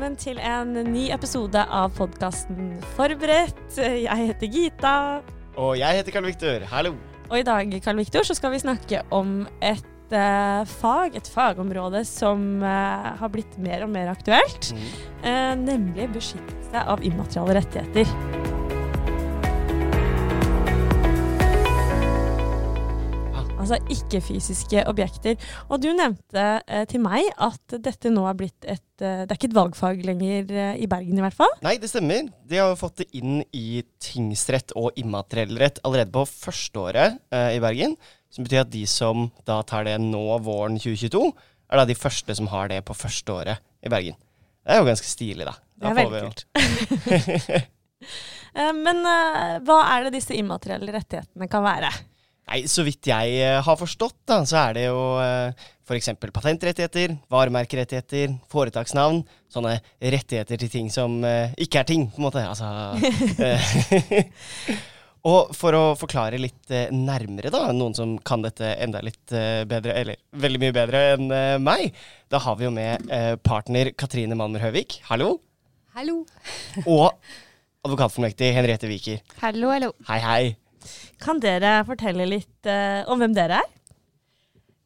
velkommen til en ny episode av podkasten Forberedt. Jeg heter Gita. Og jeg heter Karl Viktor. Hallo. Og i dag Karl Viktor, så skal vi snakke om et uh, fag, et fagområde som uh, har blitt mer og mer aktuelt. Mm. Uh, nemlig beskyttelse av immateriale rettigheter. Altså ikke-fysiske objekter. Og du nevnte eh, til meg at dette nå er blitt et eh, Det er ikke et valgfag lenger eh, i Bergen, i hvert fall? Nei, det stemmer. De har fått det inn i tingsrett og immateriell rett allerede på førsteåret eh, i Bergen. Som betyr at de som da tar det nå våren 2022, er da de første som har det på førsteåret i Bergen. Det er jo ganske stilig, da. da det er veldig kult. Eh, men uh, hva er det disse immaterielle rettighetene kan være? Nei, Så vidt jeg uh, har forstått, da, så er det jo uh, f.eks. patentrettigheter, varemerkerettigheter, foretaksnavn. Sånne rettigheter til ting som uh, ikke er ting, på en måte. Altså Og for å forklare litt nærmere, da, noen som kan dette enda litt bedre, eller veldig mye bedre enn meg, da har vi jo med partner Katrine Malmer Høvik. Hallo. Hallo. og advokatformektig Henriette Wiker. Hallo, hallo. Hei, hei. Kan dere fortelle litt uh, om hvem dere er?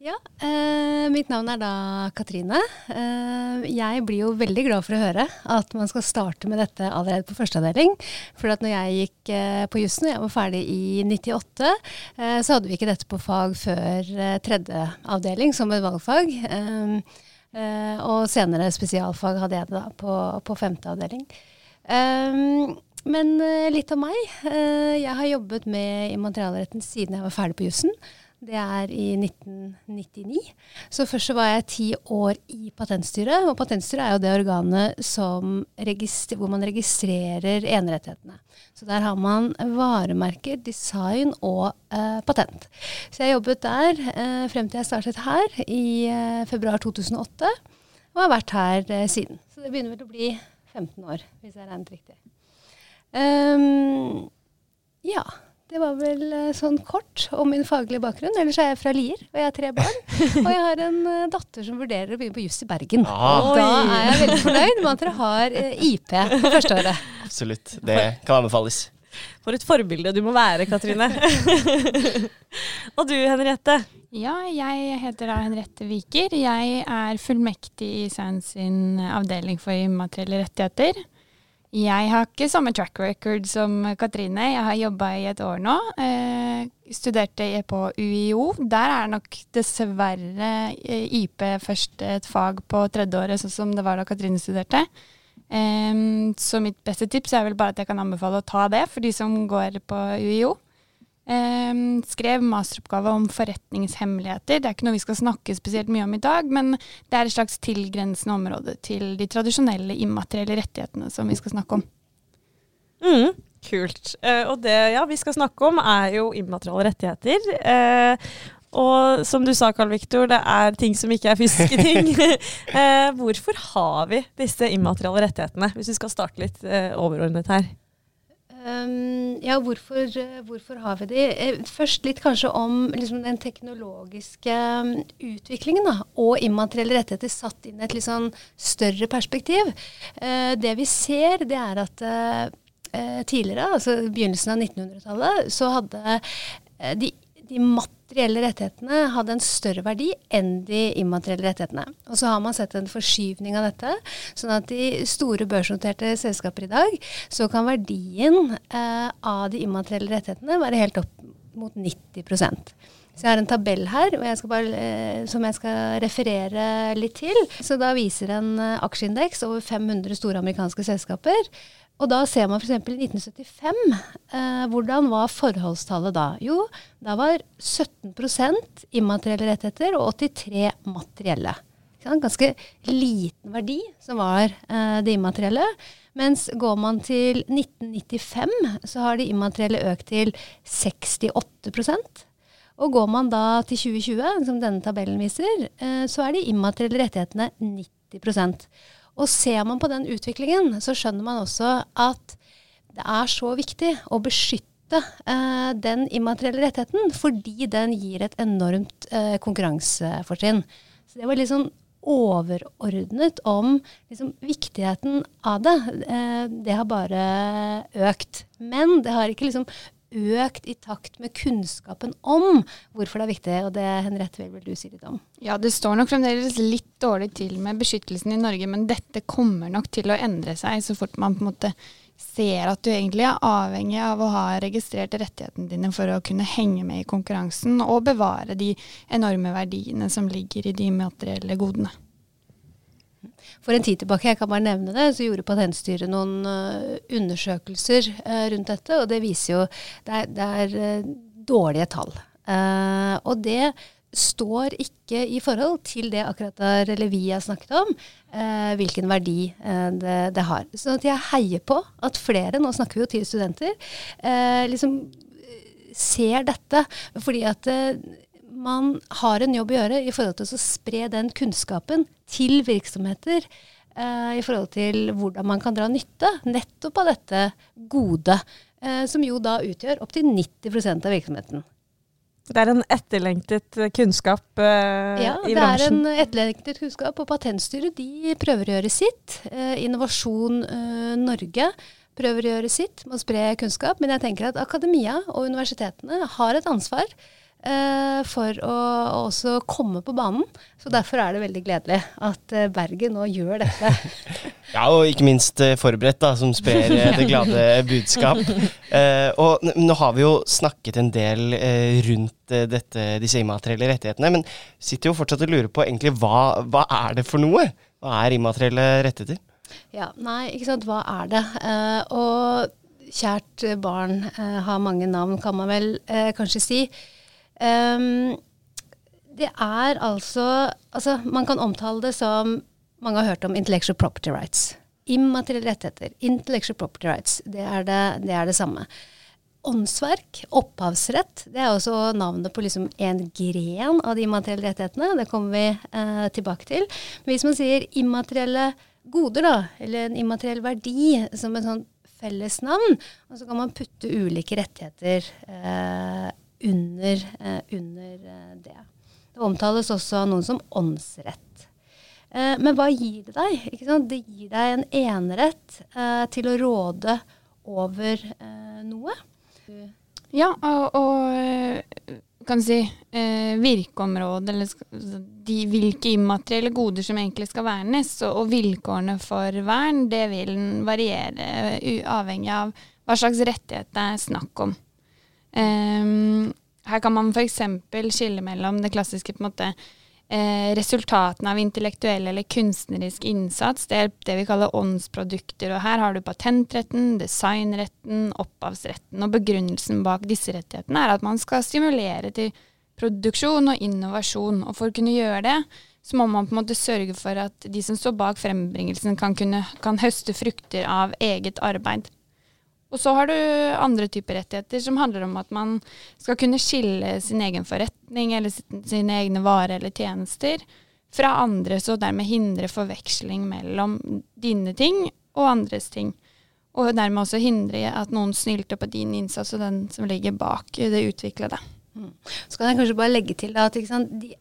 Ja, eh, mitt navn er da Katrine. Eh, jeg blir jo veldig glad for å høre at man skal starte med dette allerede på førsteavdeling. For at når jeg gikk eh, på jussen, jeg var ferdig i 98, eh, så hadde vi ikke dette på fag før eh, tredje avdeling som et valgfag. Eh, og senere spesialfag hadde jeg det da på, på femte avdeling. Um, men uh, litt om meg. Uh, jeg har jobbet med immaterialretten siden jeg var ferdig på jussen. Det er i 1999. Så først så var jeg ti år i Patentstyret. Og Patentstyret er jo det organet hvor man registrerer enerettighetene. Så der har man varemerker, design og eh, patent. Så jeg jobbet der frem til jeg startet her i februar 2008. Og har vært her siden. Så det begynner vel å bli 15 år, hvis jeg regnet riktig. Um, ja. Det var vel uh, sånn kort om min faglige bakgrunn. Ellers er jeg fra Lier, og jeg har tre barn. og jeg har en uh, datter som vurderer å begynne på juss i Bergen. Ah. Og da er jeg veldig fornøyd med at dere har uh, IP på førsteåret. Absolutt. Det kan anbefales. For et forbilde du må være, Katrine. og du, Henriette? Ja, jeg heter da Henriette Viker. Jeg er fullmektig i SAN sin avdeling for immaterielle rettigheter. Jeg har ikke samme track record som Katrine. Jeg har jobba i et år nå. Eh, studerte på UiO. Der er nok dessverre eh, IP først et fag på tredjeåret, sånn som det var da Katrine studerte. Eh, så mitt beste tips er vel bare at jeg kan anbefale å ta det for de som går på UiO. Um, skrev masteroppgave om forretningshemmeligheter. Det er ikke noe vi skal snakke spesielt mye om i dag, men det er et slags tilgrensende område til de tradisjonelle immaterielle rettighetene som vi skal snakke om. Mm, kult. Uh, og det ja, vi skal snakke om, er jo immaterielle rettigheter. Uh, og som du sa, Karl Viktor, det er ting som ikke er fysiske ting. uh, hvorfor har vi disse immaterielle rettighetene, hvis vi skal starte litt overordnet her? Um, ja, hvorfor, hvorfor, har vi de? Eh, først litt kanskje om liksom, den teknologiske um, utviklingen da, og immaterielle rettigheter satt inn i et litt sånn større perspektiv. Uh, det vi ser, det er at uh, tidligere, altså begynnelsen av 1900-tallet, så hadde de, de materielle rettighetene hadde en større verdi enn de immaterielle rettighetene. Og så har man sett en forskyvning av dette. Sånn at i store børsnoterte selskaper i dag, så kan verdien eh, av de immaterielle rettighetene være helt opp mot 90 så jeg har en tabell her jeg bare, eh, som jeg skal referere litt til. Så da viser en eh, aksjeindeks over 500 store amerikanske selskaper. Og da ser man f.eks. i 1975. Eh, hvordan var forholdstallet da? Jo, da var 17% immaterielle rettigheter og 83 materielle. Ganske liten verdi som var eh, det immaterielle. Mens går man til 1995, så har de immaterielle økt til 68 Og går man da til 2020, som denne tabellen viser, eh, så er de immaterielle rettighetene 90% og ser man på den utviklingen, så skjønner man også at det er så viktig å beskytte eh, den immaterielle rettigheten, fordi den gir et enormt eh, konkurransefortrinn. Så det var litt sånn overordnet om liksom, viktigheten av det. Det har bare økt. Men det har ikke liksom økt i takt med kunnskapen om hvorfor det er viktig. Og det Henriette, vil du si litt om? Ja, det står nok fremdeles litt dårlig til med beskyttelsen i Norge, men dette kommer nok til å endre seg så fort man på en måte ser at du egentlig er avhengig av å ha registrert rettighetene dine for å kunne henge med i konkurransen og bevare de enorme verdiene som ligger i de materielle godene. For en tid tilbake, jeg kan bare nevne det, så gjorde Patentstyret noen uh, undersøkelser uh, rundt dette, og det viser jo det er, det er uh, dårlige tall. og det står ikke i forhold til det akkurat der Levi har snakket om, hvilken verdi det, det, har. Så jeg heier på at flere, nå snakker vi jo til studenter, liksom ser dette. Fordi at man har en jobb å gjøre i forhold til å spre den kunnskapen til virksomheter. Uh, I forhold til hvordan man kan dra nytte nettopp av dette gode, uh, som jo da utgjør opptil 90% av virksomheten. Det er en etterlengtet kunnskap eh, ja, i bransjen? Ja, det er en etterlengtet kunnskap. Og Patentstyret de prøver å gjøre sitt. Innovasjon Norge prøver å gjøre sitt med å spre kunnskap. Men jeg tenker at akademia og universitetene har et ansvar Eh, for å også komme på banen. Så derfor er det veldig gledelig at eh, Bergen nå gjør dette. ja, og ikke minst eh, forberedt, da, som sprer det glade budskap. Eh, og nå har vi jo snakket en del eh, rundt dette, disse immaterielle rettighetene, men sitter jo fortsatt og lurer på egentlig hva, hva er det for noe? Hva er immaterielle rettigheter? Ja, nei, ikke sant, hva er det? Eh, og kjært barn har mange navn, kan man vel kanskje si. Um, det er altså Altså, man kan omtale det som mange har hørt om intellectual property rights. Immaterielle rettigheter. Intellectual property rights. Det er det, det er det, samme. Åndsverk, opphavsrett, det er også navnet på liksom en gren av de immaterielle rettighetene. Det kommer vi eh, tilbake til. Men hvis man sier immaterielle goder, da, eller en immateriell verdi som et sånt fellesnavn, og så kan man putte ulike rettigheter eh, under, eh, under eh, det. Det omtales også av noen som åndsrett. Eh, men hva gir det deg? Det gir deg en enerett til å råde over noe. Ja, og, og kan si, eh, virkeområdet, eller de, hvilke immaterielle goder som egentlig skal vernes, og, og, vilkårene for vern, det vil variere avhengig av hva slags rettighet det er snakk om. Um, her kan man f.eks. skille mellom det klassiske på en måte, eh, resultatene av intellektuell eller kunstnerisk innsats. Det er det vi kaller åndsprodukter. Og her har du patentretten, designretten, opphavsretten. Og begrunnelsen bak disse rettighetene er at man skal stimulere til produksjon og innovasjon. Og for å kunne gjøre det, så må man på en måte sørge for at de som står bak frembringelsen, kan, kunne, kan høste frukter av eget arbeid. Og så har du andre typer rettigheter som handler om at man skal kunne skille sin egen forretning eller sine egne varer eller tjenester fra andres, og dermed hindre forveksling mellom dine ting og andres ting. Og dermed også hindre at noen snylter på din innsats og den som ligger bak det utviklede. Mm. Så kan jeg kanskje bare legge til at de,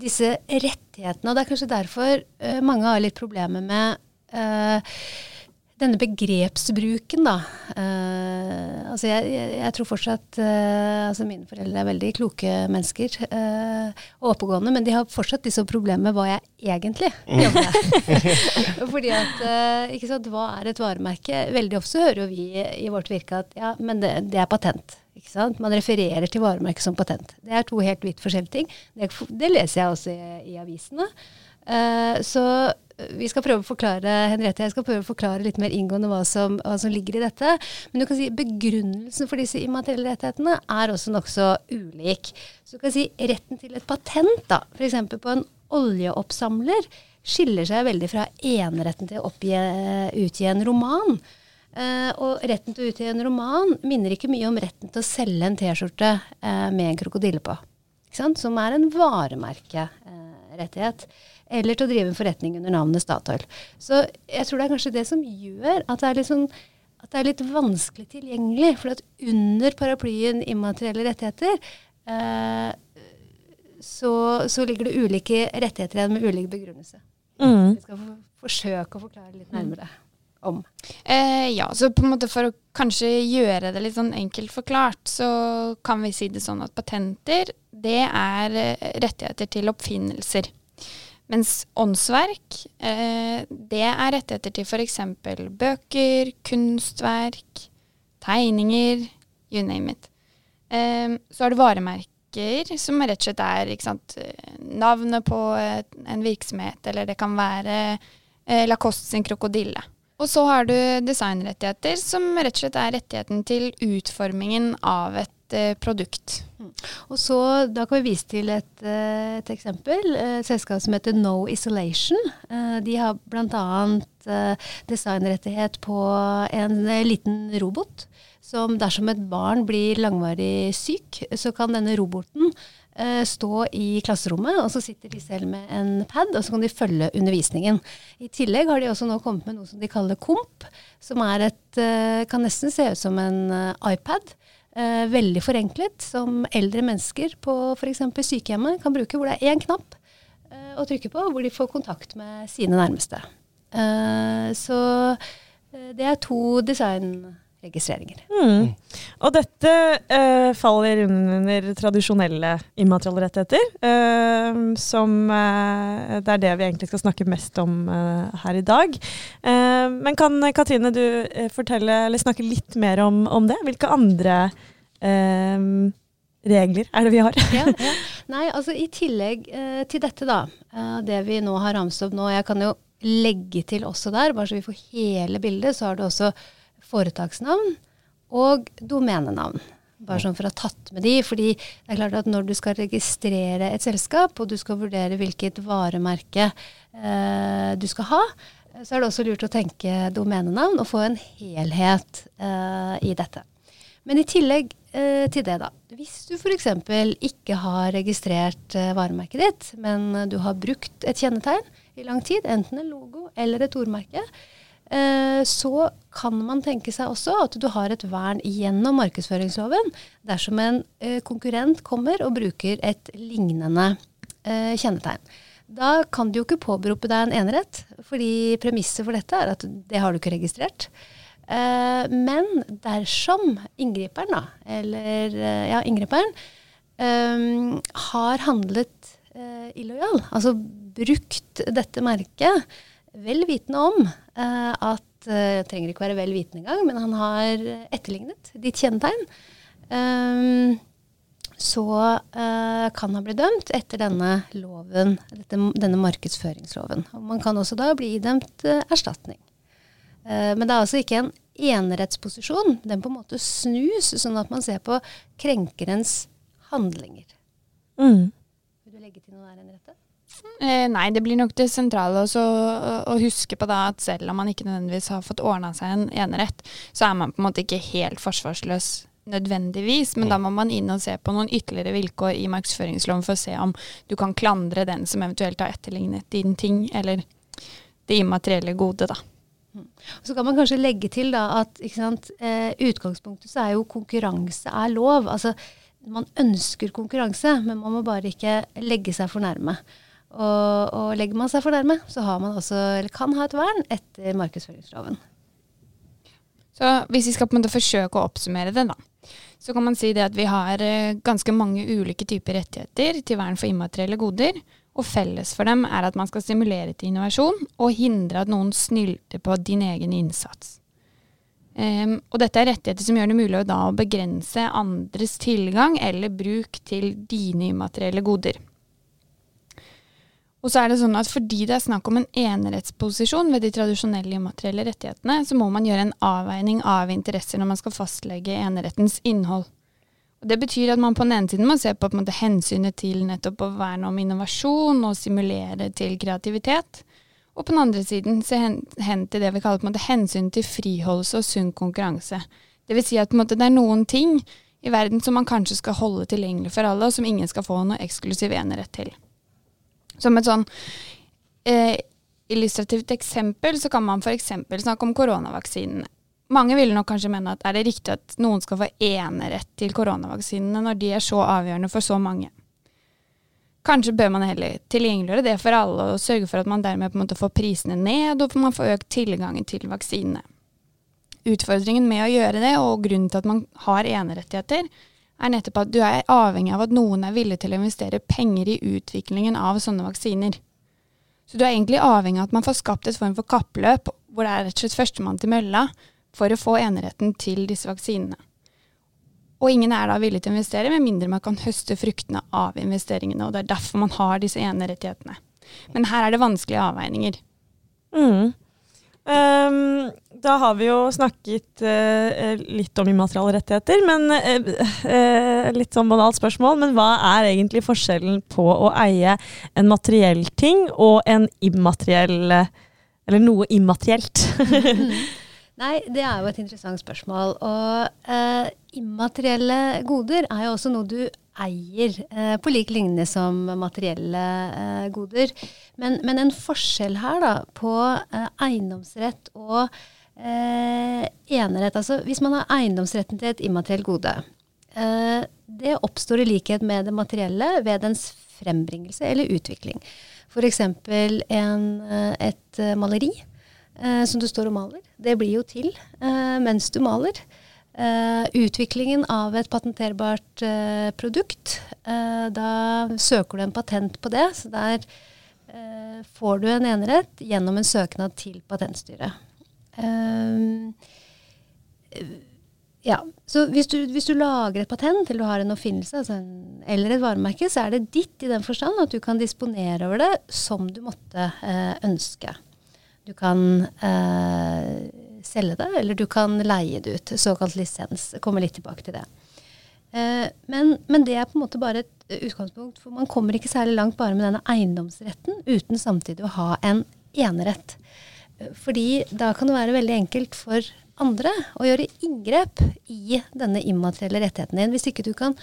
disse rettighetene, og det er kanskje derfor uh, mange har litt problemer med uh, denne begrepsbruken, da. Uh, altså jeg, jeg, jeg, tror fortsatt uh, altså Mine foreldre er veldig kloke mennesker uh, og oppegående, men de har fortsatt disse problemene med hva jeg egentlig mm. jobber med. Fordi at ikke sant, Hva er et varemerke? Veldig ofte hører jo vi i vårt virke at ja, men det, det er patent. Ikke sant? Man refererer til varemerket som patent. Det er to helt vidt forskjellige ting. Det, det leser jeg også i, i avisene. så vi skal prøve å forklare Henriette, jeg skal prøve å forklare litt mer inngående hva som, hva som ligger i dette. Men du kan si begrunnelsen for disse immaterielle rettighetene er også nokså ulik. Så du kan si retten til et patent, da, f.eks. på en oljeoppsamler, skiller seg veldig fra eneretten til å oppgi, utgi en roman. Uh, og retten til å utgi en roman minner ikke mye om retten til å selge en T-skjorte uh, med en krokodille på. Som er en varemerkerettighet. Uh, eller til å drive en forretning under navnet Statoil. Så jeg tror det er kanskje det som gjør at det er litt, sånn, at det er litt vanskelig tilgjengelig. For at under paraplyen immaterielle rettigheter, eh, så, så ligger det ulike rettigheter igjen med ulik begrunnelse. Mm. Vi skal få, forsøke å forklare litt nærmere om. Eh, ja, så på en måte for å kanskje gjøre det litt sånn enkelt forklart, så kan vi si det sånn at patenter, det er eh, rettigheter til oppfinnelser. Mens åndsverk, eh, det er rettigheter til f.eks. bøker, kunstverk, tegninger, you name it. Eh, så er det varemerker, som rett og slett er sant, navnet på en virksomhet, eller det kan være eh, Lacoste sin krokodille. Og så har du designrettigheter, som rett og slett er rettigheten til utformingen av et eh, produkt. Og så, Da kan vi vise til et, eh, et eksempel. eh, Et selskap som heter No Isolation. De har bl.a. designrettighet på en liten robot. Som dersom et barn blir langvarig syk, så kan denne roboten stå i klasserommet, og så sitter de selv med en pad, og så kan de følge undervisningen. I tillegg har de også nå kommet med noe som de kaller KOMP, som et eh, kan nesten se ut som en eh, iPad. Eh, veldig forenklet, som eldre mennesker på f.eks. sykehjemmet kan bruke, hvor det er én knapp eh, å trykke på, hvor de får kontakt med sine nærmeste. Eh, så eh, det er to designregistreringer. Mm. Og dette eh, faller under tradisjonelle immaterielle rettigheter, eh, som eh, det er det vi egentlig skal snakke mest om eh, her i dag. Eh, men kan Katrine du fortelle, eller snakke litt mer om, om det? Hvilke andre eh, regler er det vi har? ja, ja. Nei, altså i tillegg eh, til dette, da. eh, det vi nå har ramset opp nå. Jeg kan jo legge til også der, bare så vi får hele bildet, så har du også foretaksnavn og domenenavn. Bare sånn for å ha tatt med de. fordi det er klart at når du skal registrere et selskap, og du skal vurdere hvilket varemerke eh, du skal ha, så er det også lurt å tenke domenenavn og få en helhet eh, i dette. Men i tillegg eh, til det, da. Hvis du f.eks. ikke har registrert eh, varemerket ditt, men du har brukt et kjennetegn i lang tid, enten en logo eller et ordmerke, så kan man tenke seg også at du har et vern gjennom markedsføringsloven dersom en eh, konkurrent kommer og bruker et lignende eh, kjennetegn. Da kan du jo ikke påberope deg en enerett, fordi premisset for dette er at det har du ikke registrert. Eh, men dersom inngriperen, da, eller eh, ja, inngriperen, eh, har handlet eh, illojal, altså brukt dette merket vel vitende om eh, at eh, trenger ikke være vel vitende engang, men han har etterlignet ditt kjennetegn, eh, så eh, kan han bli dømt etter denne loven, denne markedsføringsloven. Man kan også da bli idømt erstatning. Men det er altså ikke en enerettsposisjon. Den på en måte snus, sånn at man ser på krenkerens handlinger. Mm. Vil du legge til noe der, Henriette? Eh, nei, det blir nok det sentrale også å, huske på da at selv om man ikke nødvendigvis har fått ordna seg en enerett, så er man på en måte ikke helt forsvarsløs nødvendigvis, men da må man inn og se på noen ytterligere vilkår i markedsføringsloven for å se om du kan klandre den som eventuelt har etterlignet din ting, eller det immaterielle gode, da. Så kan man kanskje legge til da at sant, eh, utgangspunktet så er jo konkurranse er lov. Altså man ønsker konkurranse, men man må bare ikke legge seg for nærme. Og, og legger man seg for nærme, så har man også, eller kan ha et vern etter markedsføringsloven. Så hvis vi skal på en måte forsøke å oppsummere det, da, så kan man si det at vi har eh, ganske mange ulike typer rettigheter til vern for immaterielle goder. Og felles for dem er at man skal stimulere til innovasjon og hindre at noen snylter på din egen innsats. Um, og dette er rettigheter som gjør det mulig å da å begrense andres tilgang eller bruk til dine immaterielle goder. Og så er det sånn at fordi det er snakk om en enerettsposisjon ved de tradisjonelle immaterielle rettighetene, så må man gjøre en avveining av interesser når man skal fastlegge enerettens innhold. Og det betyr at man på den ene siden må se på, på hensynet til nettopp å verne om innovasjon og stimulere til kreativitet. Og på den andre siden se hen, hen til det vi kaller på en måte, hensyn til friholdelse og sunn konkurranse. Det vil si at måte, det er noen ting i verden som man kanskje skal holde tilgjengelig for alle, og som ingen skal få noe eksklusiv enerett til. Som et sånn eh, illustrativt eksempel, så kan man f.eks. snakke om koronavaksinene. Mange vil nok kanskje mene at er det riktig at noen skal få enerett til koronavaksinene når de er så avgjørende for så mange. Kanskje bør man heller tilgjengeliggjøre det for alle og sørge for at man dermed på en måte får prisene ned, og man får økt tilgangen til vaksinene. Utfordringen med å gjøre det, og grunnen til at man har enerettigheter, er nettopp at du er avhengig av at noen er villig til å investere penger i utviklingen av sånne vaksiner. Så du er egentlig avhengig av at man får skapt et form for kappløp, hvor det er rett og slett førstemann til mølla, for å få eneretten til disse vaksinene. Og ingen er da villig til å investere, med mindre man kan høste fruktene av investeringene. Og det er derfor man har disse enerettighetene. Men her er det vanskelige avveininger. Mm. Um, da har vi jo snakket eh, litt om immaterielle rettigheter, men uh, uh, litt sånn banalt spørsmål. Men hva er egentlig forskjellen på å eie en materiell ting og en immateriell Eller noe immaterielt? Nei, det er jo et interessant spørsmål. Og immaterielle goder er jo også noe du eier, eh, på lik linje som materielle eh, goder. Men, men, en forskjell her da, på eh, eiendomsrett og eh, enerett Altså hvis man har eiendomsretten til et immaterielt gode, eh, det oppstår i likhet med det materielle ved dens frembringelse eller utvikling. F.eks. Eh, et maleri som du står og maler. Det blir jo til mens du maler. Utviklingen av et patenterbart produkt. Da søker du en patent på det. Så der får du en enerett gjennom en søknad til Patentstyret. Ja, så hvis du, hvis du, lager et patent, eller du har en oppfinnelse altså en, eller et varemerke, så er det ditt i den forstand at du kan disponere over det som du måtte ønske. Du kan selge det, eller du kan leie det ut. Såkalt lisens. Jeg kommer litt tilbake til det. Eh, men, men, det er på en måte bare et utgangspunkt, for man kommer ikke særlig langt bare med denne eiendomsretten uten samtidig å ha en enerett. Fordi da kan det være veldig enkelt for andre å gjøre inngrep i denne immaterielle rettigheten din, hvis ikke du kan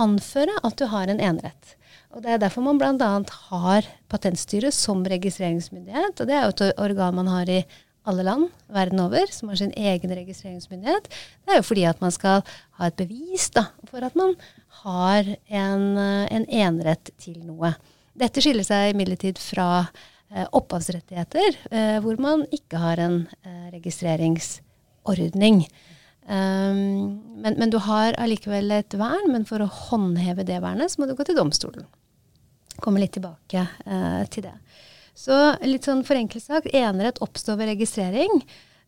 anføre at du har en enerett. Og Det er derfor man bl.a. har Patentstyret som registreringsmyndighet. og Det er jo et organ man har i alle land verden over som har sin egen registreringsmyndighet. Det er jo fordi at man skal ha et bevis da, for at man har en, eh, en enerett til noe. Dette skiller seg imidlertid fra opphavsrettigheter, eh, hvor man ikke har en eh, registreringsordning. Um, men, men, du har allikevel et vern, men for å håndheve det vernet, så må du gå til domstolen. Kommer litt tilbake eh, til det. Så litt sånn forenklet sagt, enerett oppstår ved registrering.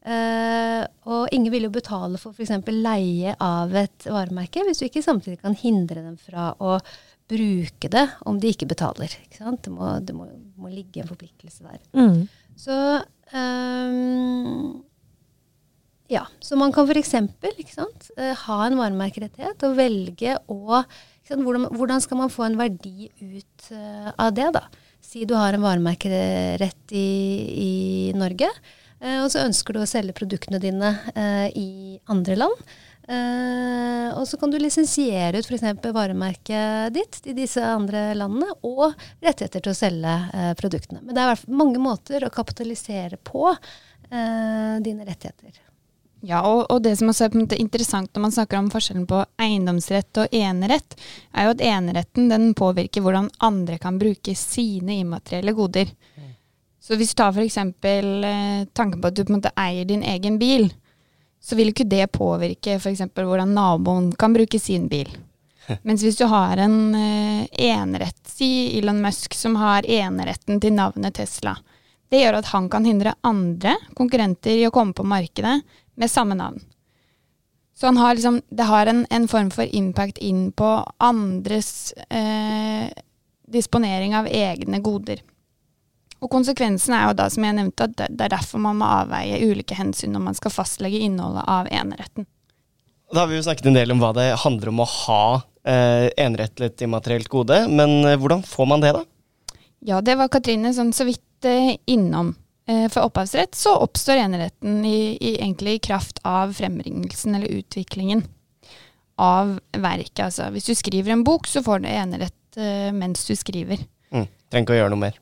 Uh, og ingen vil jo betale for f.eks. leie av et varemerke hvis du ikke samtidig kan hindre dem fra å bruke det om de ikke betaler. Ikke det, må, det må, må, ligge en forpliktelse der. Mm. Så um, ja, så man kan f.eks. Uh, ha en varemerkerettighet og velge å hvordan, hvordan, skal man få en verdi ut uh, av det, da? Si du har en varemerkerett i, i Norge, uh, og så ønsker du å selge produktene dine uh, i andre land. Eh, og så kan du lisensiere ut f.eks. varemerket ditt i disse andre landene, og rettigheter til å selge uh, produktene. Men det er mange måter å kapitalisere på uh, dine rettigheter. Ja, og, og, det som også er interessant når man snakker om forskjellen på eiendomsrett og enerett, er jo at eneretten den påvirker hvordan andre kan bruke sine immaterielle goder. Mm. Så hvis du tar f.eks. Tanken på at du på en måte eier din egen bil, så vil ikke det påvirke f.eks. hvordan naboen kan bruke sin bil. Mens hvis du har en eh, enerett, si Elon Musk som har eneretten til navnet Tesla, det gjør at han kan hindre andre konkurrenter i å komme på markedet med samme navn. Så har liksom, det har en, en, form for impact inn på andres eh, disponering av egne goder. Og konsekvensen er jo da, som jeg nevnte, at det er derfor man må avveie ulike hensyn når man skal fastlegge innholdet av eneretten. Da har vi jo snakket en del om hva det handler om å ha eh, enerett til et immaterielt gode, men eh, hvordan får man det, da? Ja, det var Katrine sånn så vidt eh, innom. Eh, for opphavsrett så oppstår eneretten i, i, egentlig i kraft av frembringelsen eller utviklingen av verket. Altså, hvis du skriver en bok, så får du enerett uh, mens du skriver. Mm, trenger ikke å gjøre noe mer.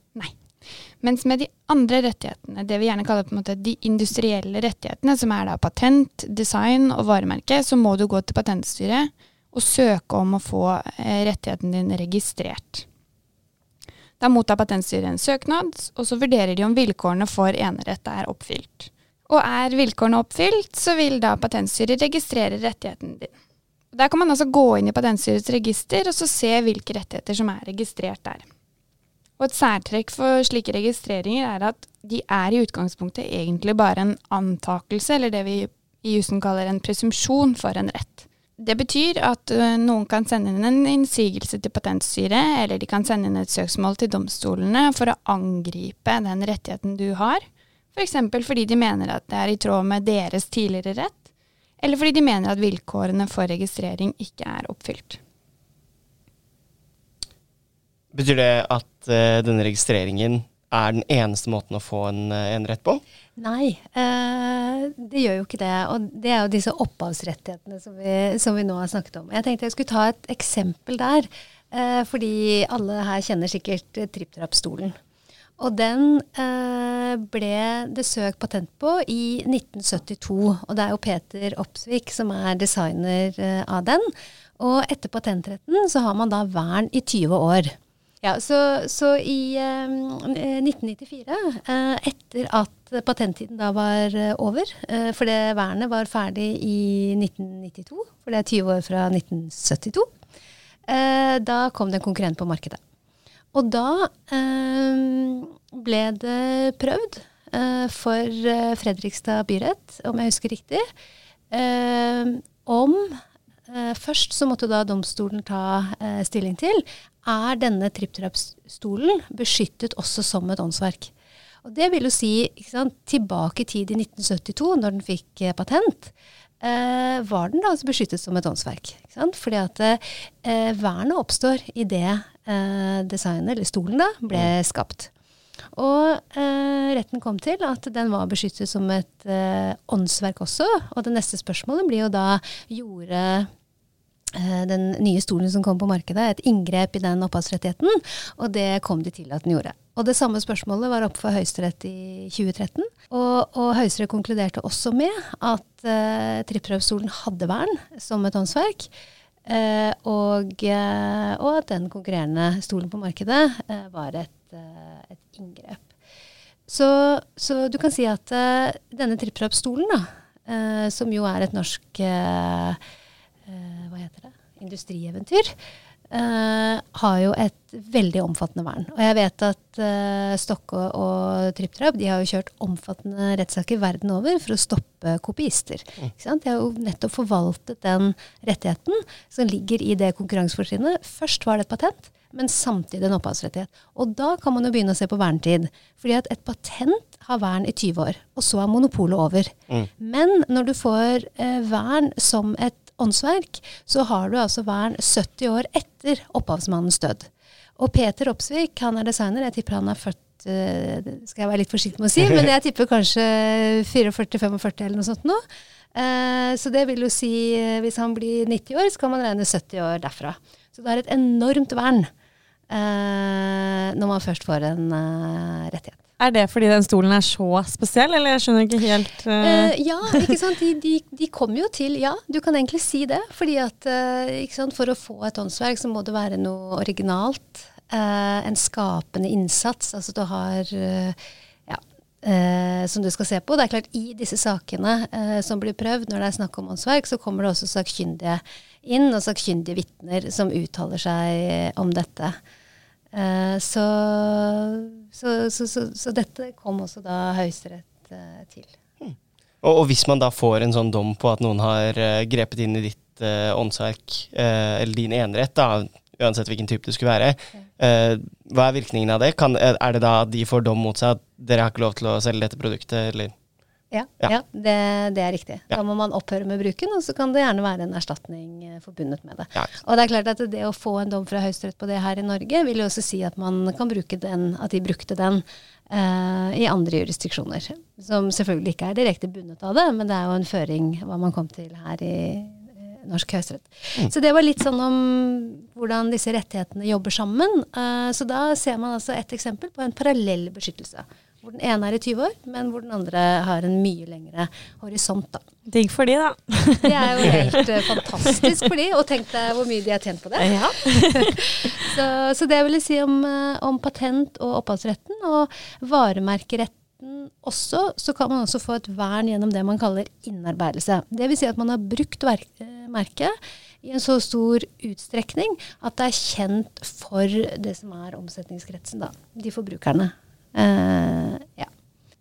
Mens med de andre rettighetene, det vi gjerne kaller på en måte de industrielle rettighetene, som er da patent, design og varemerke, så må du gå til Patentstyret og søke om å få uh, rettigheten din registrert. Da mottar Patentstyret en søknad, og så vurderer de om vilkårene for enerett er oppfylt. Og er vilkårene oppfylt, så vil da Patentstyret registrere rettigheten din. Der kan man altså gå inn i Patentstyrets register og så se hvilke rettigheter som er registrert der. Og et særtrekk for slike registreringer er at de er i utgangspunktet egentlig bare en antakelse, eller det vi i jussen kaller en presumpsjon for en rett. Det betyr at uh, noen kan sende inn en innsigelse til Patentstyret, eller de kan sende inn et søksmål til domstolene for å angripe den rettigheten du har, f.eks. For fordi de mener at det er i tråd med deres tidligere rett, eller fordi de mener at vilkårene for registrering ikke er oppfylt. Betyr det at uh, denne registreringen er den eneste måten å få en, en rett på? Nei, eh, det gjør jo ikke det. Og det er jo disse opphavsrettighetene som vi, som vi, nå har snakket om. Jeg tenkte jeg skulle ta et eksempel der. Eh, fordi alle her kjenner sikkert TrippTrapp-stolen. Og den eh, ble det søkt patent på i 1972. Og det er jo Peter Opsvik som er designer eh, av den. Og etter patentretten så har man da vern i 20 år. Ja, Så, så i eh, 1994, eh, etter at patenttiden da var eh, over, eh, for det vernet var ferdig i 1992, for det er 20 år fra 1972, da kom det en konkurrent på markedet. Og da eh, ble det prøvd eh, for eh, Fredrikstad byrett, om jeg husker riktig, om Først så måtte da domstolen ta stilling til er denne tripptrapp-stolen beskyttet også som et åndsverk. Og Det vil jo si sant, tilbake i tid i 1972, når den fikk patent, eh, var den da altså beskyttet som et åndsverk. Fordi at eh, vernet oppstår i det eh, designet, eller stolen, da, ble skapt. Og eh, retten kom til at den var beskyttet som et eh, åndsverk også. Og det neste spørsmålet blir jo da gjorde eh, den nye stolen som kom på markedet, et inngrep i den opphavsrettigheten. Og det kom de til at den gjorde. Og det samme spørsmålet var oppe for Høyesterett i 2013. Og, og Høyesterett konkluderte også med at uh, trippelprøvestolen hadde vern som et åndsverk. Uh, og, uh, og, at den konkurrerende stolen på markedet uh, var et, et inngrep. Så, så, du kan si at denne trippelprøvestolen, som jo er et norsk Hva heter det? Industrieventyr Uh, har jo et veldig omfattende vern. Og jeg vet at uh, Stokke og TrippTrapp de har jo kjørt omfattende rettssaker verden over for å stoppe kopiister. Mm. De har jo nettopp forvaltet den rettigheten som ligger i det konkurransefortrinnet. Først var det et patent, men samtidig en opphavsrettighet. Og da kan man jo begynne å se på vernetid. Fordi at et patent har vern i 20 år, og så er monopolet over. Mm. Men når du får uh, vern som et åndsverk, så har du altså vern 70 år etter opphavsmannens død. Og Peter Opsvik, han er designer, jeg tipper han er født det skal jeg være litt forsiktig med å si, men jeg tipper kanskje 44-45 eller noe sånt nå. Uh, så det vil jo si, uh, hvis han blir 90 år, så kan man regne 70 år derfra. Så det er et enormt vern når man først får en rettighet. Er det fordi den stolen er så spesiell, eller jeg skjønner ikke helt uh... Uh, Ja, ikke sant. De, de, de kommer jo til Ja, du kan egentlig si det. Fordi at uh, for å få et åndsverk så må det være noe originalt. en skapende innsats. Altså du har ja, som du skal se på. Det er klart, i disse sakene som blir prøvd når det er snakk om åndsverk, så kommer det også sakkyndige inn, og sakkyndige vitner som uttaler seg om dette. Uh, så, så, så, så, dette kom også da Høyesterett uh, til. Hmm. Og, og, hvis man da får en sånn dom på at noen har uh, grepet inn i ditt åndsverk, eller din enerett, da, uansett hvilken type det skulle være, hva er virkningen av det? Kan, er det da de får dom mot seg at dere har ikke lov til å selge dette produktet, eller? Ja, ja. det, det, er riktig. Da må man opphøre med bruken, og så kan det gjerne være en erstatning eh, forbundet med det. Og det er klart at det å få en dom fra Høyesterett på det her i Norge, vil jo også si at man kan bruke den, at de brukte den uh, i andre jurisdiksjoner. Som selvfølgelig ikke er direkte bundet av det, men det er jo en føring hva man kom til her i uh, norsk høyesterett. Mm. Så det var litt sånn om hvordan disse rettighetene jobber sammen. Uh, så da ser man altså et eksempel på en parallell beskyttelse Hvor den ene er i 20 år, men hvor den andre har en mye lengre horisont. da. Digg for de, da. Det er jo helt uh, fantastisk for de, og tenk deg hvor mye de har tjent på det. Ja. så, så det vil jeg si om, uh, om patent- og opphavsretten. Og varemerkeretten også, så kan man også få et vern gjennom det man kaller innarbeidelse. Det vil si at man har brukt uh, merket i en så stor utstrekning at det er kjent for det som er omsetningskretsen, da. De forbrukerne. Ja.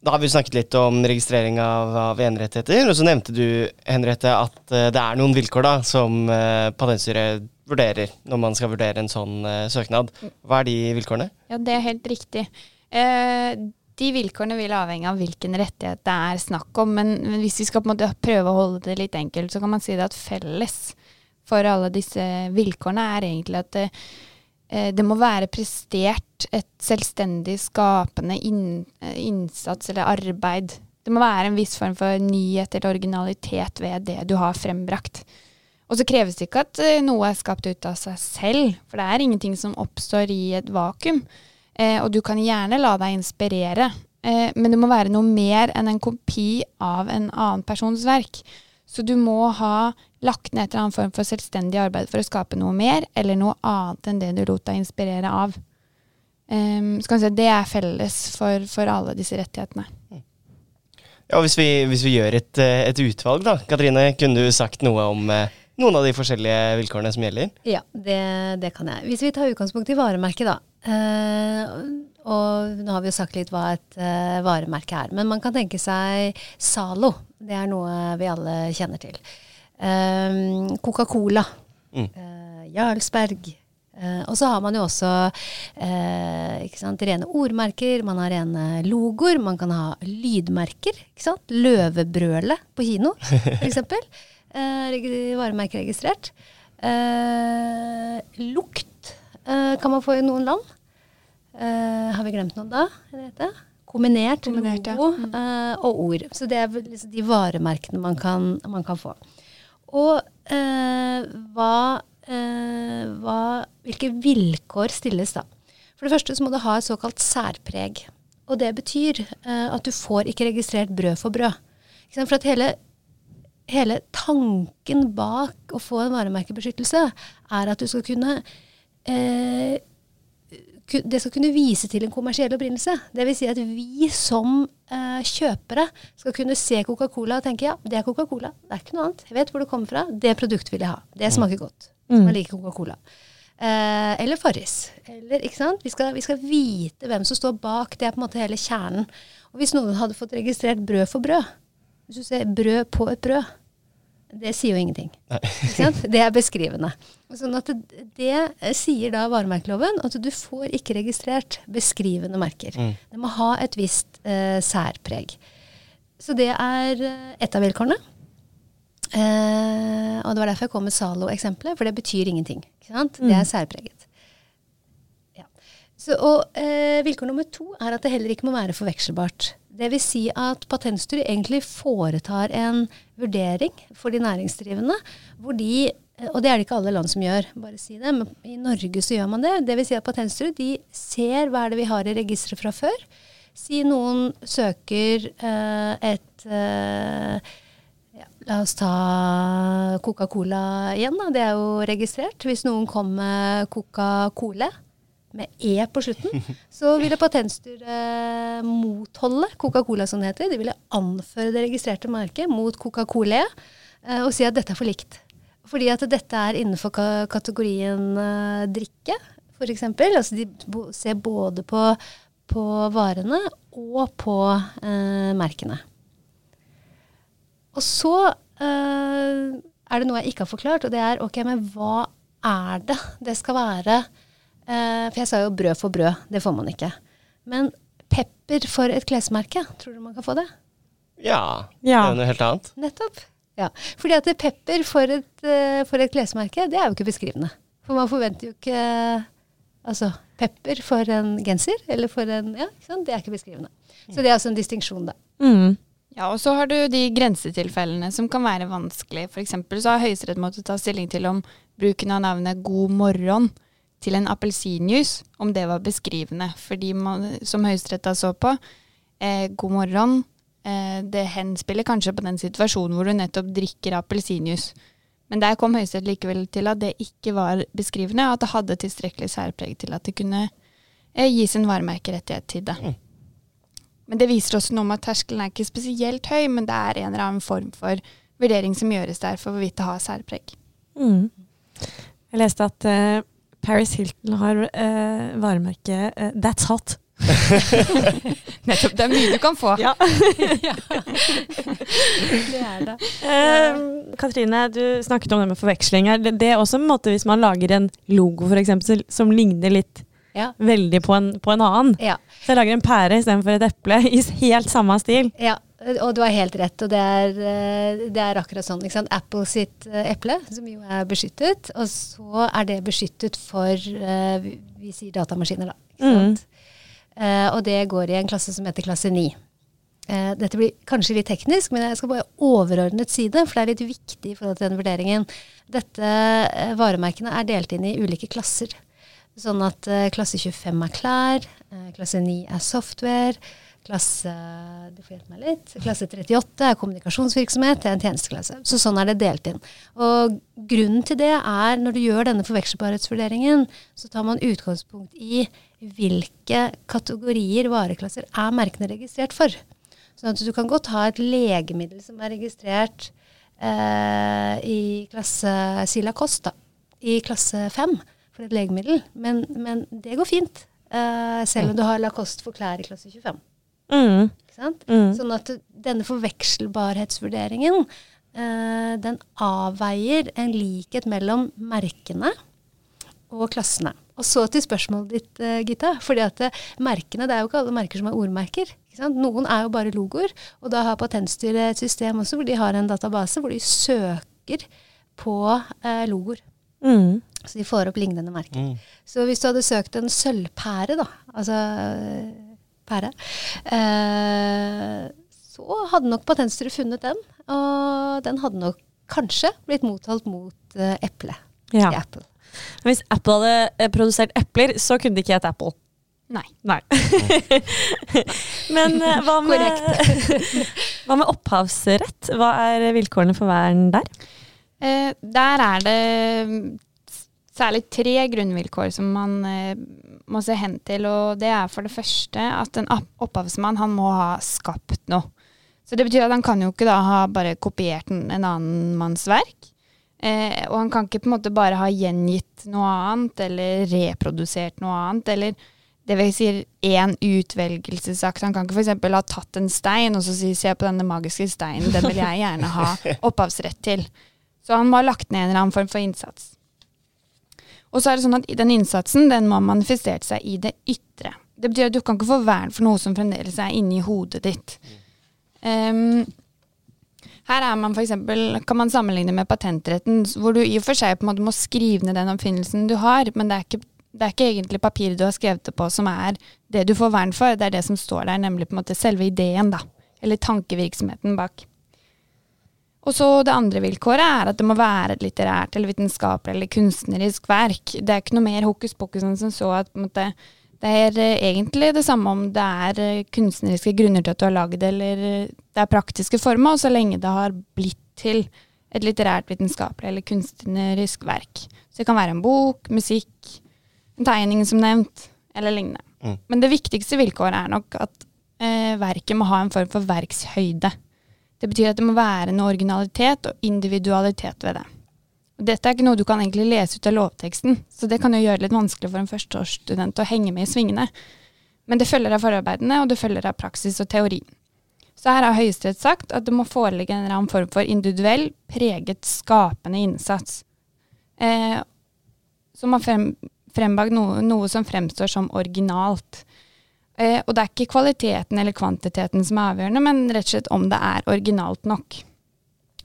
Da har vi snakket litt om registrering av, av enerettigheter, og så nevnte du Henriette, at uh, det er noen vilkår da, som uh, Patentstyret vurderer når man skal vurdere en sånn uh, søknad. Hva er de vilkårene? Ja, det er helt riktig. Eh, de vilkårene vil avhenge av hvilken rettighet det er snakk om, men, hvis vi skal prøve å holde det litt enkelt, så kan man si det at felles for alle disse vilkårene er egentlig at det, det må være prestert et selvstendig skapende inn, innsats eller arbeid. Det må være en viss form for nyhet eller originalitet ved det du har frembrakt. Og så kreves det ikke at noe er skapt ut av seg selv, for det er ingenting som oppstår i et vakuum. Eh, og du kan gjerne la deg inspirere, eh, men det må være noe mer enn en kopi av en annen persons verk. Så du må ha lagt ned et eller annet form for selvstendig arbeid for å skape noe mer, eller noe annet enn det du lot deg inspirere av. Um, si, det er felles for, for, alle disse rettighetene. Ja, Hvis vi, hvis vi gjør et, et, utvalg, da. Katrine, kunne du sagt noe om eh, noen av de forskjellige vilkårene som gjelder? Ja, det, det kan jeg. Hvis vi tar utgangspunkt i varemerket, da. Uh, og nå har vi jo sagt litt hva et uh, varemerke er. Men man kan tenke seg Zalo. Det er noe vi alle kjenner til. Um, Coca-Cola. Mm. Uh, Jarlsberg. Uh, og så har man jo også uh, sant, rene ordmerker, man har rene logoer, man kan ha lydmerker. ikke sant? Løvebrølet på kino, f.eks. Uh, varemerkeregistrert. lukt kan man få i noen land. har vi glemt noe da? Henriette? Kombinert, Kombinert logo ja. mm. og ord. Så det er liksom de varemerkene man kan, man kan få. Og uh, hva, uh, hva, hvilke vilkår stilles da? For det første så må du ha et såkalt særpreg. Og det betyr at du får ikke registrert brød for brød. For at hele, hele, tanken bak å få en varemerkebeskyttelse er at du skal kunne eh, det skal kunne vise til en kommersiell opprinnelse. Dvs. Si at vi som eh, kjøpere skal kunne se Coca-Cola og tenke ja, det er Coca-Cola. Det er ikke noe annet. Jeg vet hvor det kommer fra. Det produktet vil jeg ha. Det mm. smaker godt. Mm. Man liker Coca-Cola. Eh, eller Farris. Eller, ikke sant? Vi skal, vi skal, vite hvem som står bak. Det er på en måte hele kjernen. Og hvis noen hadde fått registrert brød for brød Hvis du ser brød på et brød det sier jo ingenting. Det er beskrivende. Sånn at det, det sier da varemerkeloven at du får ikke registrert beskrivende merker. Mm. Det må ha et visst eh, særpreg. Så det er eh, ett av vilkårene. Eh, og det var derfor jeg kom med Zalo-eksempelet, for det betyr ingenting. Mm. Det er særpreget. Så, og eh, vilkår nummer to er at det heller ikke må være forvekselbart. Vil si at Patentstyret egentlig foretar en vurdering for de næringsdrivende, hvor de og det er det ikke alle land som gjør, bare si det, men i Norge så gjør man det. Vil si at Patentstyret de ser hva er det vi har i registeret fra før. Si noen søker eh, et eh, La oss ta Coca-Cola igjen, da. Det er jo registrert. Hvis noen kom med Coca-Cola, med E på slutten, så ville Patentstyret motholde Coca-Cola, som det heter. De ville anføre det registrerte merket mot Coca-Cola eh, og si at dette er for likt. Fordi at dette er innenfor kategorien uh, drikke, f.eks. Altså de ser både på, på varene og på eh, merkene. Og så eh, er det noe jeg ikke har forklart, og det er ok, men hva er det det skal være Uh, for jeg sa jo brød for brød. Det får man ikke. Men pepper for et klesmerke, tror du man kan få det? Ja. ja. Det er noe helt annet. Nettopp. Ja. Fordi at pepper for et, uh, for et, klesmerke, det er jo ikke beskrivende. For man forventer jo ikke Altså pepper for en genser, eller for en Ja, det er ikke beskrivende. Så det er altså en distinksjon, da. Mm. Ja, og så har du de grensetilfellene som kan være vanskelig. F.eks. så har Høyesterett måttet ta stilling til om bruken av navnet God morgen til en appelsinjuice, om det var beskrivende. Fordi man, som Høyesterett så på, eh, god morgen. Eh, det henspiller kanskje på den situasjonen hvor du nettopp drikker appelsinjuice. Men der kom Høyesterett likevel til at det ikke var beskrivende, og at det hadde tilstrekkelig særpreg til at det kunne eh, gis en varemerkerettighet til det. Mm. Men det viser også noe om at terskelen er ikke spesielt høy, men det er en eller annen form for vurdering som gjøres der for hvorvidt det har særpreg. Mm. Jeg leste at eh, Paris Hilton har uh, varemerket eh, That's hot. Nettopp. Det er mye du kan få. Ja. Det er det. Eh, Katrine, du snakket om det med forveksling. her. Det, det er også en måte hvis man lager en logo for eksempel, som ligner litt Ja. veldig på en, på en annen. Ja. Så jeg lager en pære istedenfor et eple i helt samme stil. Ja, og du har helt rett, og det er, eh, det er akkurat sånn. Ikke sant? Apple sitt eh, eple, som jo er beskyttet, og så er det beskyttet for eh, vi, vi sier datamaskiner, da. Ikke Mm. sant? Eh, og det går i en klasse som heter klasse 9. Eh, dette blir kanskje litt teknisk, men jeg skal bare overordnet si det, for det er litt viktig i forhold til den vurderingen. Dette varemerkene er delt inn i ulike klasser. Sånn at klasse 25 er klær, klasse 9 er software, klasse du får hjelpe meg litt, klasse 38 er kommunikasjonsvirksomhet, det er en tjenesteklasse. Så sånn er det delt inn. Og grunnen til det er, når du gjør denne forvekselbarhetsvurderingen, så tar man utgangspunkt i hvilke kategorier vareklasser er merkene registrert for. Sånn at du kan godt ha et legemiddel som er registrert eh, i klasse Sila Kost, da, i klasse 5 for et legemiddel, men, men det går fint. Uh, selv om du har Lacoste for klær i klasse 25. Mm. Ikke sant? Mm. Sånn at denne forvekselbarhetsvurderingen, eh, den avveier en likhet mellom merkene og klassene. Og så til spørsmålet ditt, eh, Gitta. fordi at eh, merkene, det er jo ikke alle merker som er ordmerker. Ikke sant? Noen er jo bare logoer. Og da har Patentstyret et system også hvor de har en database hvor de søker på eh, logoer. Mm. Så de får opp lignende merker. Mm. Så hvis du hadde søkt en sølvpære, da, altså pære, eh, så hadde nok Patentstyret funnet den. Og den hadde nok kanskje blitt mottalt mot eh, eple Ja. Apple. Hvis Apple hadde eh, produsert epler, så kunne det ikke hett Apple. Nei. Nei. Men eh, hva med, hva med opphavsrett? Hva er vilkårene for vern der? Eh, der er det særlig tre grunnvilkår som man eh, må se hen til. Og det er for det første at en opphavsmann han må ha skapt noe. Så det betyr at han kan jo ikke da ha bare kopiert en, en annen manns verk. Eh, og han kan ikke på en måte bare ha gjengitt noe annet, eller reprodusert noe annet, eller det vil si én utvelgelsesakt. Han kan ikke f.eks. ha tatt en stein og så si se på denne magiske steinen, den vil jeg gjerne ha opphavsrett til. Så han må ha lagt ned en eller annen form for innsats. Og så er det sånn at den innsatsen den må ha manifestert seg i det ytre. Det betyr at du kan ikke få vern for noe som fremdeles er inni hodet ditt. Um, her er man for eksempel, kan man sammenligne med patentretten, hvor du i og for seg på en måte må skrive ned den oppfinnelsen du har, men det er ikke, det er ikke egentlig papiret du har skrevet det på som er det du får vern for, det er det som står der, nemlig på en måte selve ideen, da. Eller tankevirksomheten bak. Og så det andre vilkåret er at det må være et litterært eller vitenskapelig eller kunstnerisk verk. Det er ikke noe mer hokus pokus enn som så at måte, det er eh, egentlig det samme om det er eh, kunstneriske grunner til at du har lagd det, eller eh, det er praktiske former, og så lenge det har blitt til et litterært, vitenskapelig eller kunstnerisk verk. Så det kan være en bok, musikk, en tegning som nevnt, eller lignende. Mm. Men det viktigste vilkåret er nok at eh, verket må ha en form for verkshøyde. Det betyr at det må være noe originalitet og individualitet ved det. Dette er ikke noe du kan egentlig lese ut av lovteksten, så det kan jo gjøre det litt vanskelig for en førsteårsstudent å henge med i svingene. Men det følger av forarbeidene, og det følger av praksis og teori. Så her har Høyesterett sagt at det må foreligge en eller annen form for individuell, preget, skapende innsats. Eh, som har frem, frembakt noe, noe som fremstår som originalt. Eh, og det er ikke kvaliteten eller kvantiteten som er avgjørende, men rett og slett om det er originalt nok.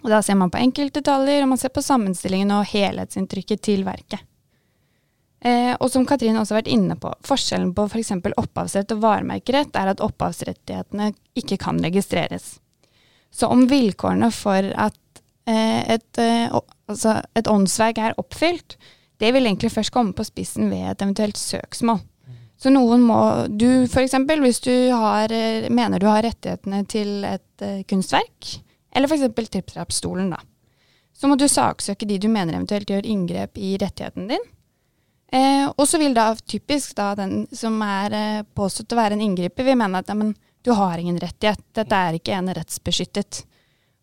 Og da ser man på enkeltdetaljer, og man ser på sammenstillingen og helhetsinntrykket til verket. Eh, og som Katrine også har vært inne på, forskjellen på f.eks. opphavsrett og varemerkerett er at opphavsrettighetene ikke kan registreres. Så om vilkårene for at eh, et, eh, altså et åndsverk er oppfylt, det vil egentlig først komme på spissen ved et eventuelt søksmål. Så noen må Du f.eks. hvis du har, eh, mener du har rettighetene til et uh, kunstverk, eller f.eks. tripp-trapp-stolen, da. Så må du saksøke de du mener eventuelt gjør inngrep i rettigheten din. Eh, og så vil da typisk da den som er eh, påstått å være en inngriper, vil mene at ja, men, du har ingen rettighet, dette er ikke en rettsbeskyttet.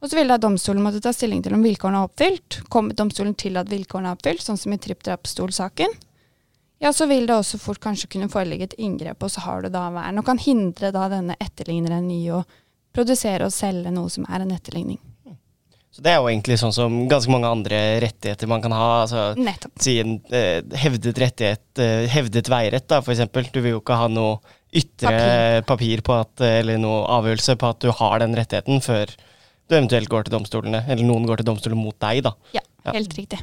Og så vil da domstolen måtte ta stilling til om vilkårene er oppfylt. Kommer domstolen til at vilkårene er oppfylt, sånn som i tripp-trapp-stol-saken, ja, så vil det også fort kanskje kunne foreligge et inngrep, og så har du da vern, og kan hindre da denne etterligneren i å produsere og selge noe som er en etterligning. Så det er jo egentlig sånn som ganske mange andre rettigheter man kan ha. altså Nettopp. Si en eh, hevdet rettighet, eh, hevdet veirett da, eksempel. Du vil jo ikke ha noe ytre papir, papir på at, eller noe avgjørelse på at du har den rettigheten før du eventuelt går til domstolene, eller noen går til domstolen mot deg, da. Ja, helt riktig.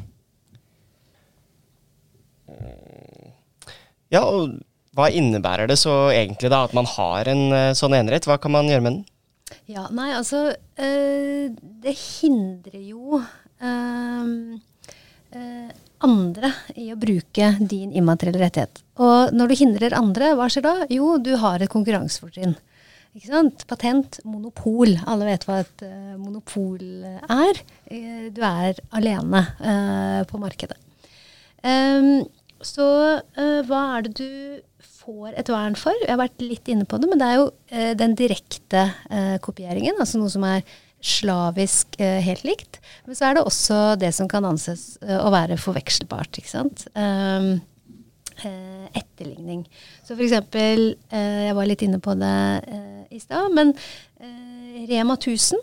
Ja, og hva innebærer det så egentlig da at man har en uh, sånn enerett? Hva kan man gjøre med den? Ja, nei, altså øh, Det hindrer jo øh, øh, andre i å bruke din immaterielle rettighet. Og når du hindrer andre, hva skjer da? Jo, du har et konkurransefortrinn. Ikke sant? Patent, monopol. Alle vet hva et monopol er. Du er alene på markedet. Um, så hva er det du får et vern for? Jeg har vært litt inne på det, men det er jo den direkte kopieringen. Altså noe som er slavisk helt likt. Men så er det også det som kan anses å være forvekselbart. ikke sant? Um, eh, etterligning. Så for eksempel, jeg var litt inne på det i stad, men Rema 1000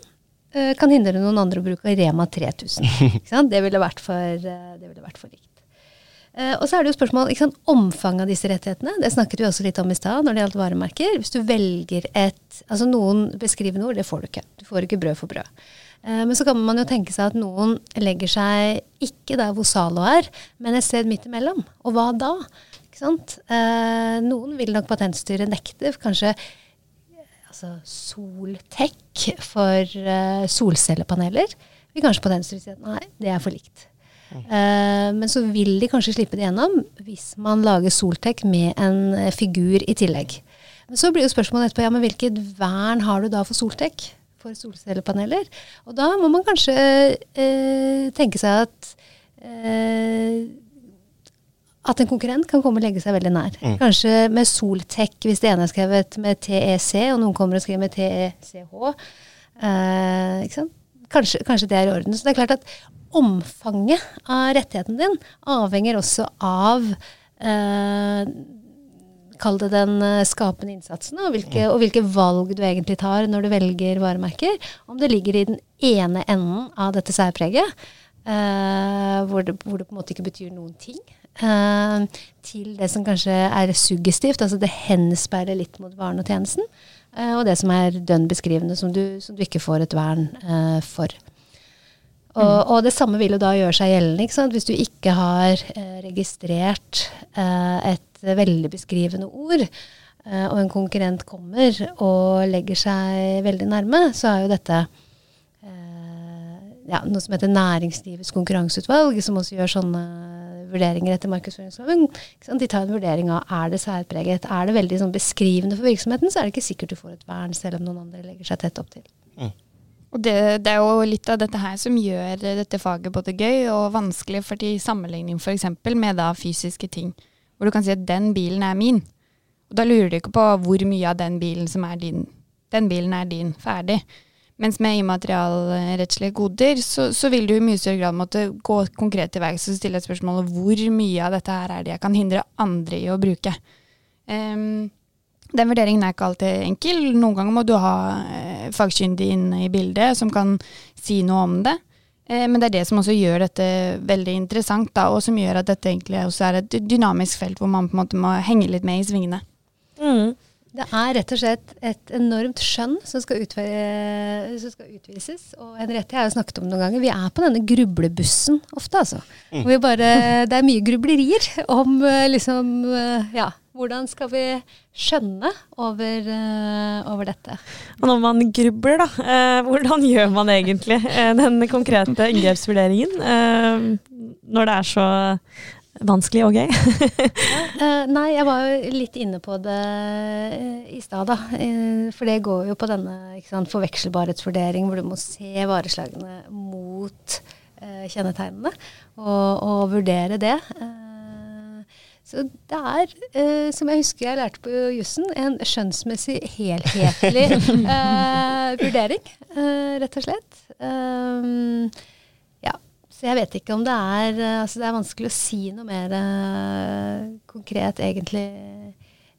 eh, kan hindre noen andre å bruke Rema 3000. Det ville vært for, det ville vært for likt. Og så er det jo spørsmål ikke sant, omfanget av disse rettighetene. Det snakket vi også litt om i stad når det gjaldt varemerker. Hvis du velger et Altså noen beskrivende ord, det får du ikke. Du får ikke brød for brød. Men så kan man jo tenke seg at noen legger seg ikke der hvor Zalo er, men et sted midt imellom. Og hva da? Eh, noen vil nok Patentstyret nekte. Kanskje altså Soltech for eh, solcellepaneler. Vil kanskje Patentstyret si at nei, det er for likt. Eh, men så vil de kanskje slippe det gjennom hvis man lager Soltech med en eh, figur i tillegg. Men så blir jo spørsmålet etterpå ja, men hvilket vern har du da for Soltech? For solcellepaneler? Og da må man kanskje eh, tenke seg at eh, at en konkurrent kan komme og legge seg veldig nær. Mm. Kanskje med Soltech, hvis det ene er skrevet med TEC, og noen kommer og skriver med TECH. Eh, kanskje, kanskje, det er i orden. Så det er klart at omfanget av rettigheten din avhenger også av eh, Kall det den eh, skapende innsatsen, og hvilke, og hvilke, valg du egentlig tar når du velger varemerker. Om det ligger i den ene enden av dette særpreget, eh, hvor, det, hvor det på en måte ikke betyr noen ting. Uh, til det som kanskje er suggestivt, altså det henspeiler litt mot varen og tjenesten. Uh, og det som er dønn beskrivende, som du, som du, ikke får et vern uh, for. Og, mm. og, det samme vil jo da gjøre seg gjeldende. Hvis du ikke har registrert et veldig beskrivende ord, og en konkurrent kommer og legger seg veldig nærme, så er jo dette ja, noe som heter Næringslivets konkurranseutvalg, som også gjør sånne vurderinger etter markedsføringsloven. De tar en vurdering av er det særpreget. Er det veldig sånn beskrivende for virksomheten, så er det ikke sikkert du får et vern, selv om noen andre legger seg tett opp til. Mm. Og det, det, er jo litt av dette her som gjør dette faget både gøy og vanskelig, for i sammenligning f.eks. med da fysiske ting, hvor du kan si at den bilen er min. Og da lurer du ikke på hvor mye av den bilen som er din. Den bilen er din, ferdig. Mens med immaterialrettslige goder, så, så, vil du i mye større grad måtte gå konkret til verks og stille et spørsmål om hvor mye av dette her er det jeg kan hindre andre i å bruke. Um, den vurderingen er ikke alltid enkel. Noen ganger må du ha eh, fagkyndig inne i bildet som kan si noe om det. Eh, men det er det som også gjør dette veldig interessant, da, og som gjør at dette egentlig også er et dynamisk felt hvor man på en måte må henge litt med i svingene. Mm. Det er rett og slett et enormt skjønn som skal, som skal utvises. Og Henriette jeg har jo snakket om det noen ganger. Vi er på denne grublebussen ofte, altså. Mm. Bare, det er mye grublerier om eh, liksom eh, Ja, hvordan skal vi skjønne over, uh, over dette? Og når man grubler, da, uh, hvordan gjør man egentlig uh, den konkrete inngrepsvurderingen? når det er så vanskelig og gøy? uh, nei, jeg var jo litt inne på det eh, i stad, da. Eh, for det går jo på denne sant, forvekselbarhetsvurdering, hvor du må se vareslagene mot uh, kjennetegnene, og, og, vurdere det. Eh, så det er, eh, som jeg husker jeg lærte på jussen, en skjønnsmessig helhetlig vurdering, rett og slett. Um, så jeg vet ikke om det er eh, Altså det er vanskelig å si noe mer uh, konkret egentlig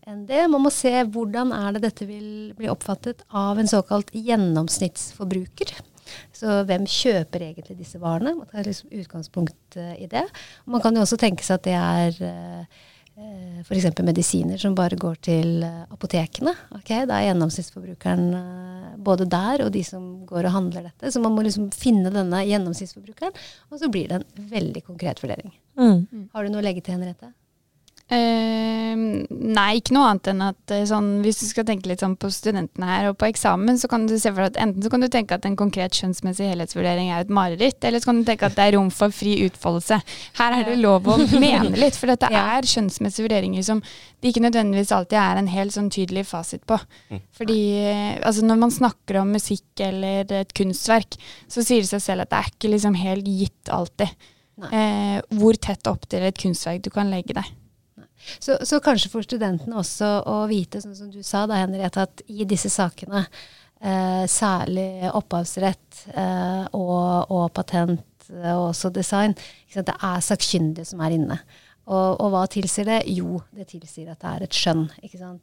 enn det. Man må se hvordan er det dette vil bli oppfattet av en såkalt gjennomsnittsforbruker. Så hvem kjøper egentlig disse varene? Man tar liksom utgangspunkt uh, i det. Man kan jo også tenke seg at det er Eh, f.eks. medisiner som bare går til eh, apotekene. Okay, da er gjennomsnittsforbrukeren eh, både der og de som går og handler dette. Så man må liksom finne denne gjennomsnittsforbrukeren, og så blir det en veldig konkret vurdering. Mm. Har du noe å legge til, Henriette? Uh, nei, ikke noe annet enn at uh, sånn, hvis du skal tenke litt sånn på studentene her og på eksamen, så kan du se for deg at enten så kan du tenke at en konkret skjønnsmessig helhetsvurdering er et mareritt, eller så kan du tenke at det er rom for fri utfoldelse. Her er det lov å mene litt, for dette er skjønnsmessige vurderinger som det ikke nødvendigvis alltid er en helt sånn tydelig fasit på. Mm. Fordi uh, altså når man snakker om musikk eller et kunstverk, så sier det seg selv at det er ikke liksom helt gitt alltid. hvor tett opp til et kunstverk du kan legge deg. Så, så, kanskje for studentene også å vite, sånn som du sa da, Henriette, at i disse sakene, eh, særlig opphavsrett eh, og, og, patent eh, og også design, det er sakkyndige som er inne. Og, og, hva tilsier det? Jo, det tilsier at det er et skjønn.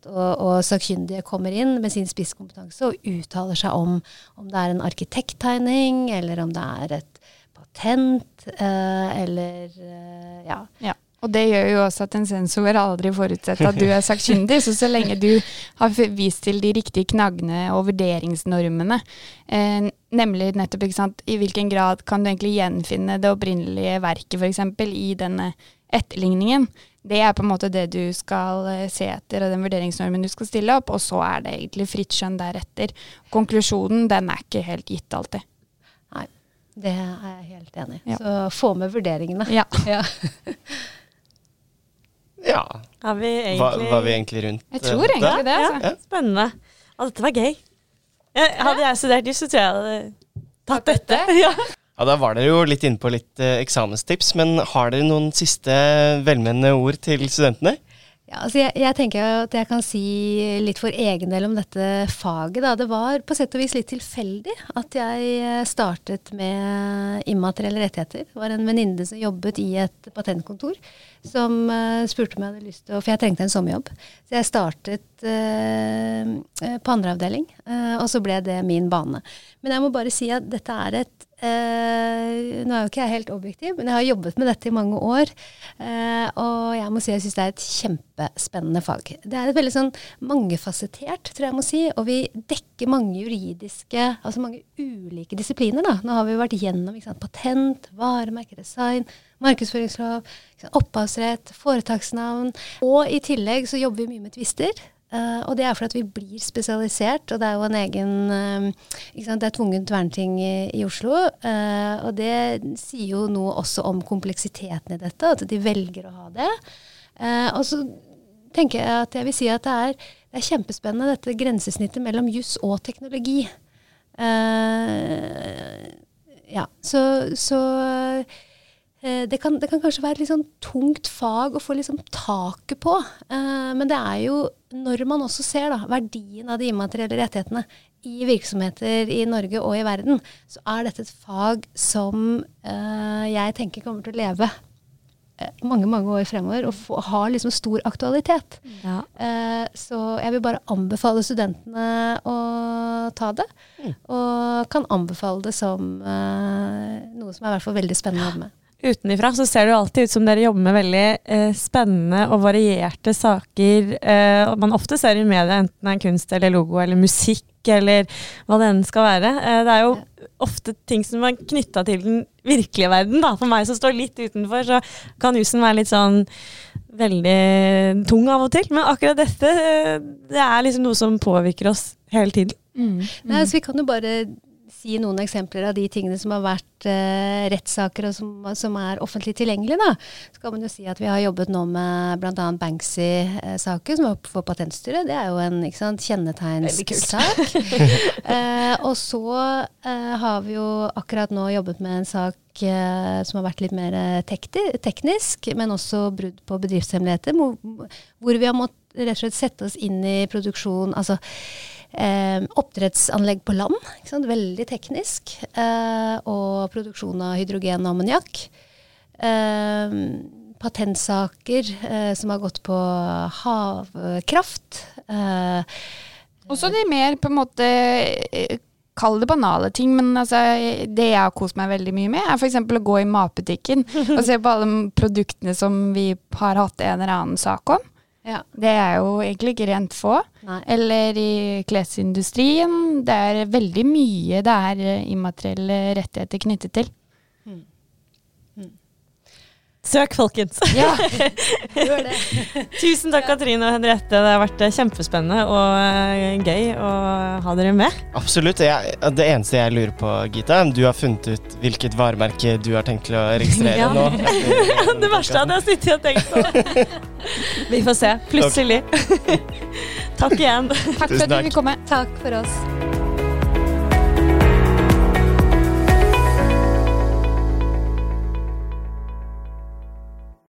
Og, og sakkyndige kommer inn med sin spisskompetanse og uttaler seg om om det er en arkitekttegning, eller om det er et patent, eh, eller eh, ja. ja. Og det gjør jo også at en sensor aldri forutsetter at du er sakkyndig. Så så lenge du har vist til de riktige knaggene og vurderingsnormene, eh, nemlig nettopp sant, i hvilken grad kan du egentlig gjenfinne det opprinnelige verket f.eks. i denne etterligningen, det er på en måte det du skal eh, se etter, og den vurderingsnormen du skal stille opp, og så er det egentlig fritt skjønn deretter. Konklusjonen den er ikke helt gitt alltid. Nei, det er jeg helt enig i. Ja. Så få med vurderingene. Ja. ja. Ja. Vi egentlig, var, var vi egentlig rundt Jeg tror uh, egentlig det. Altså. Ja, spennende. Og dette var gøy. hadde jeg studert juss, så tror jeg jeg hadde tatt dette. ja. Ja, Da var dere jo litt inne på litt uh, eksamenstips, men har dere noen siste velmenende ord til studentene? Ja, altså jeg, jeg, tenker at jeg kan si litt for egen del om dette faget. Da. Det var på sett og vis litt tilfeldig at jeg eh, startet med immaterielle rettigheter. Det var en venninne som jobbet i et patentkontor som uh, spurte om jeg hadde lyst til å For jeg trengte en sommerjobb. Så jeg startet uh, på andre avdeling, uh, og så ble det min bane. Men jeg må bare si at dette er et Nå er jo ikke jeg helt objektiv, men jeg har jobbet med dette i mange år. og jeg må si jeg syns det er et kjempespennende fag. Det er et veldig sånn mangefasettert, tror jeg jeg må si, og vi dekker mange juridiske, altså mange ulike disipliner. da. Nå har vi jo vært gjennom sant, patent, varemerkedesign, markedsføringslov, opphavsrett, foretaksnavn. Og i tillegg så jobber vi mye med tvister. Uh, og det er fordi at vi blir spesialisert, og det er jo en egen uh, Det er tvungent verneting i, i Oslo. Uh, og det sier jo noe også om kompleksiteten i dette, at de velger å ha det. og så tenker jeg at jeg vil si at det er, det er kjempespennende dette grensesnittet mellom juss og teknologi. ja, så, så det kan, det kan, kanskje være et litt sånn tungt fag å få liksom taket på. Eh, men det er jo når man også ser da, verdien av de immaterielle rettighetene i virksomheter i Norge og i verden, så er dette et fag som eh, jeg tenker kommer til å leve mange mange år fremover og få, har liksom stor aktualitet. Ja. så jeg vil bare anbefale studentene å ta det. Mm. Og kan anbefale det som noe som er i hvert fall veldig spennende å jobbe med utenifra så ser det jo alltid ut som dere jobber med veldig eh, spennende og varierte saker. Eh, man ofte ser i media enten det er kunst eller logo eller musikk eller hva det enn skal være. Eh, det er jo ofte ting som er knytta til den virkelige verden. Da. For meg som står litt utenfor, så kan jusen være litt sånn veldig tung av og til. Men akkurat dette, eh, det er liksom noe som påvirker oss hele tiden. Mm. Nei, altså, vi kan jo bare si noen eksempler av de tingene som har vært eh, rettssaker og som, som, er offentlig tilgjengelig, da, så kan man jo si at vi har jobbet nå med bl.a. Banksy-saken, som var for Patentstyret. Det er jo en sant, kjennetegnssak. eh, og så eh, har vi jo akkurat nå jobbet med en sak eh, som har vært litt mer eh, teknisk, men også brudd på bedriftshemmeligheter, hvor vi har måttet rett og slett sette oss inn i produksjon. altså Eh, oppdrettsanlegg på land, veldig teknisk. Eh, og produksjon av hydrogen og ammoniakk. Eh, patentsaker eh, som har gått på havkraft. Eh, Også de mer på en måte Kall det banale ting, men altså, det jeg har kost meg veldig mye med, er f.eks. å gå i matbutikken og se på alle produktene som vi har hatt en eller annen sak om. Ja. Det er jo egentlig ikke rent få. Nei. Eller i klesindustrien. Det er veldig mye det er immaterielle rettigheter knyttet til. Søk, folkens! Ja, gjør det. Tusen takk, Katrine og Henriette. Det har vært eh, kjempespennende og eh, gøy å ha dere med. Absolutt. Jeg, det eneste jeg lurer på, Gita, du har funnet ut hvilket varemerke du har tenkt til å registrere ja. nå? det verste hadde jeg sittet og tenkt på. Vi får se. Plutselig. takk igjen. Takk for at du fikk komme. Takk for oss.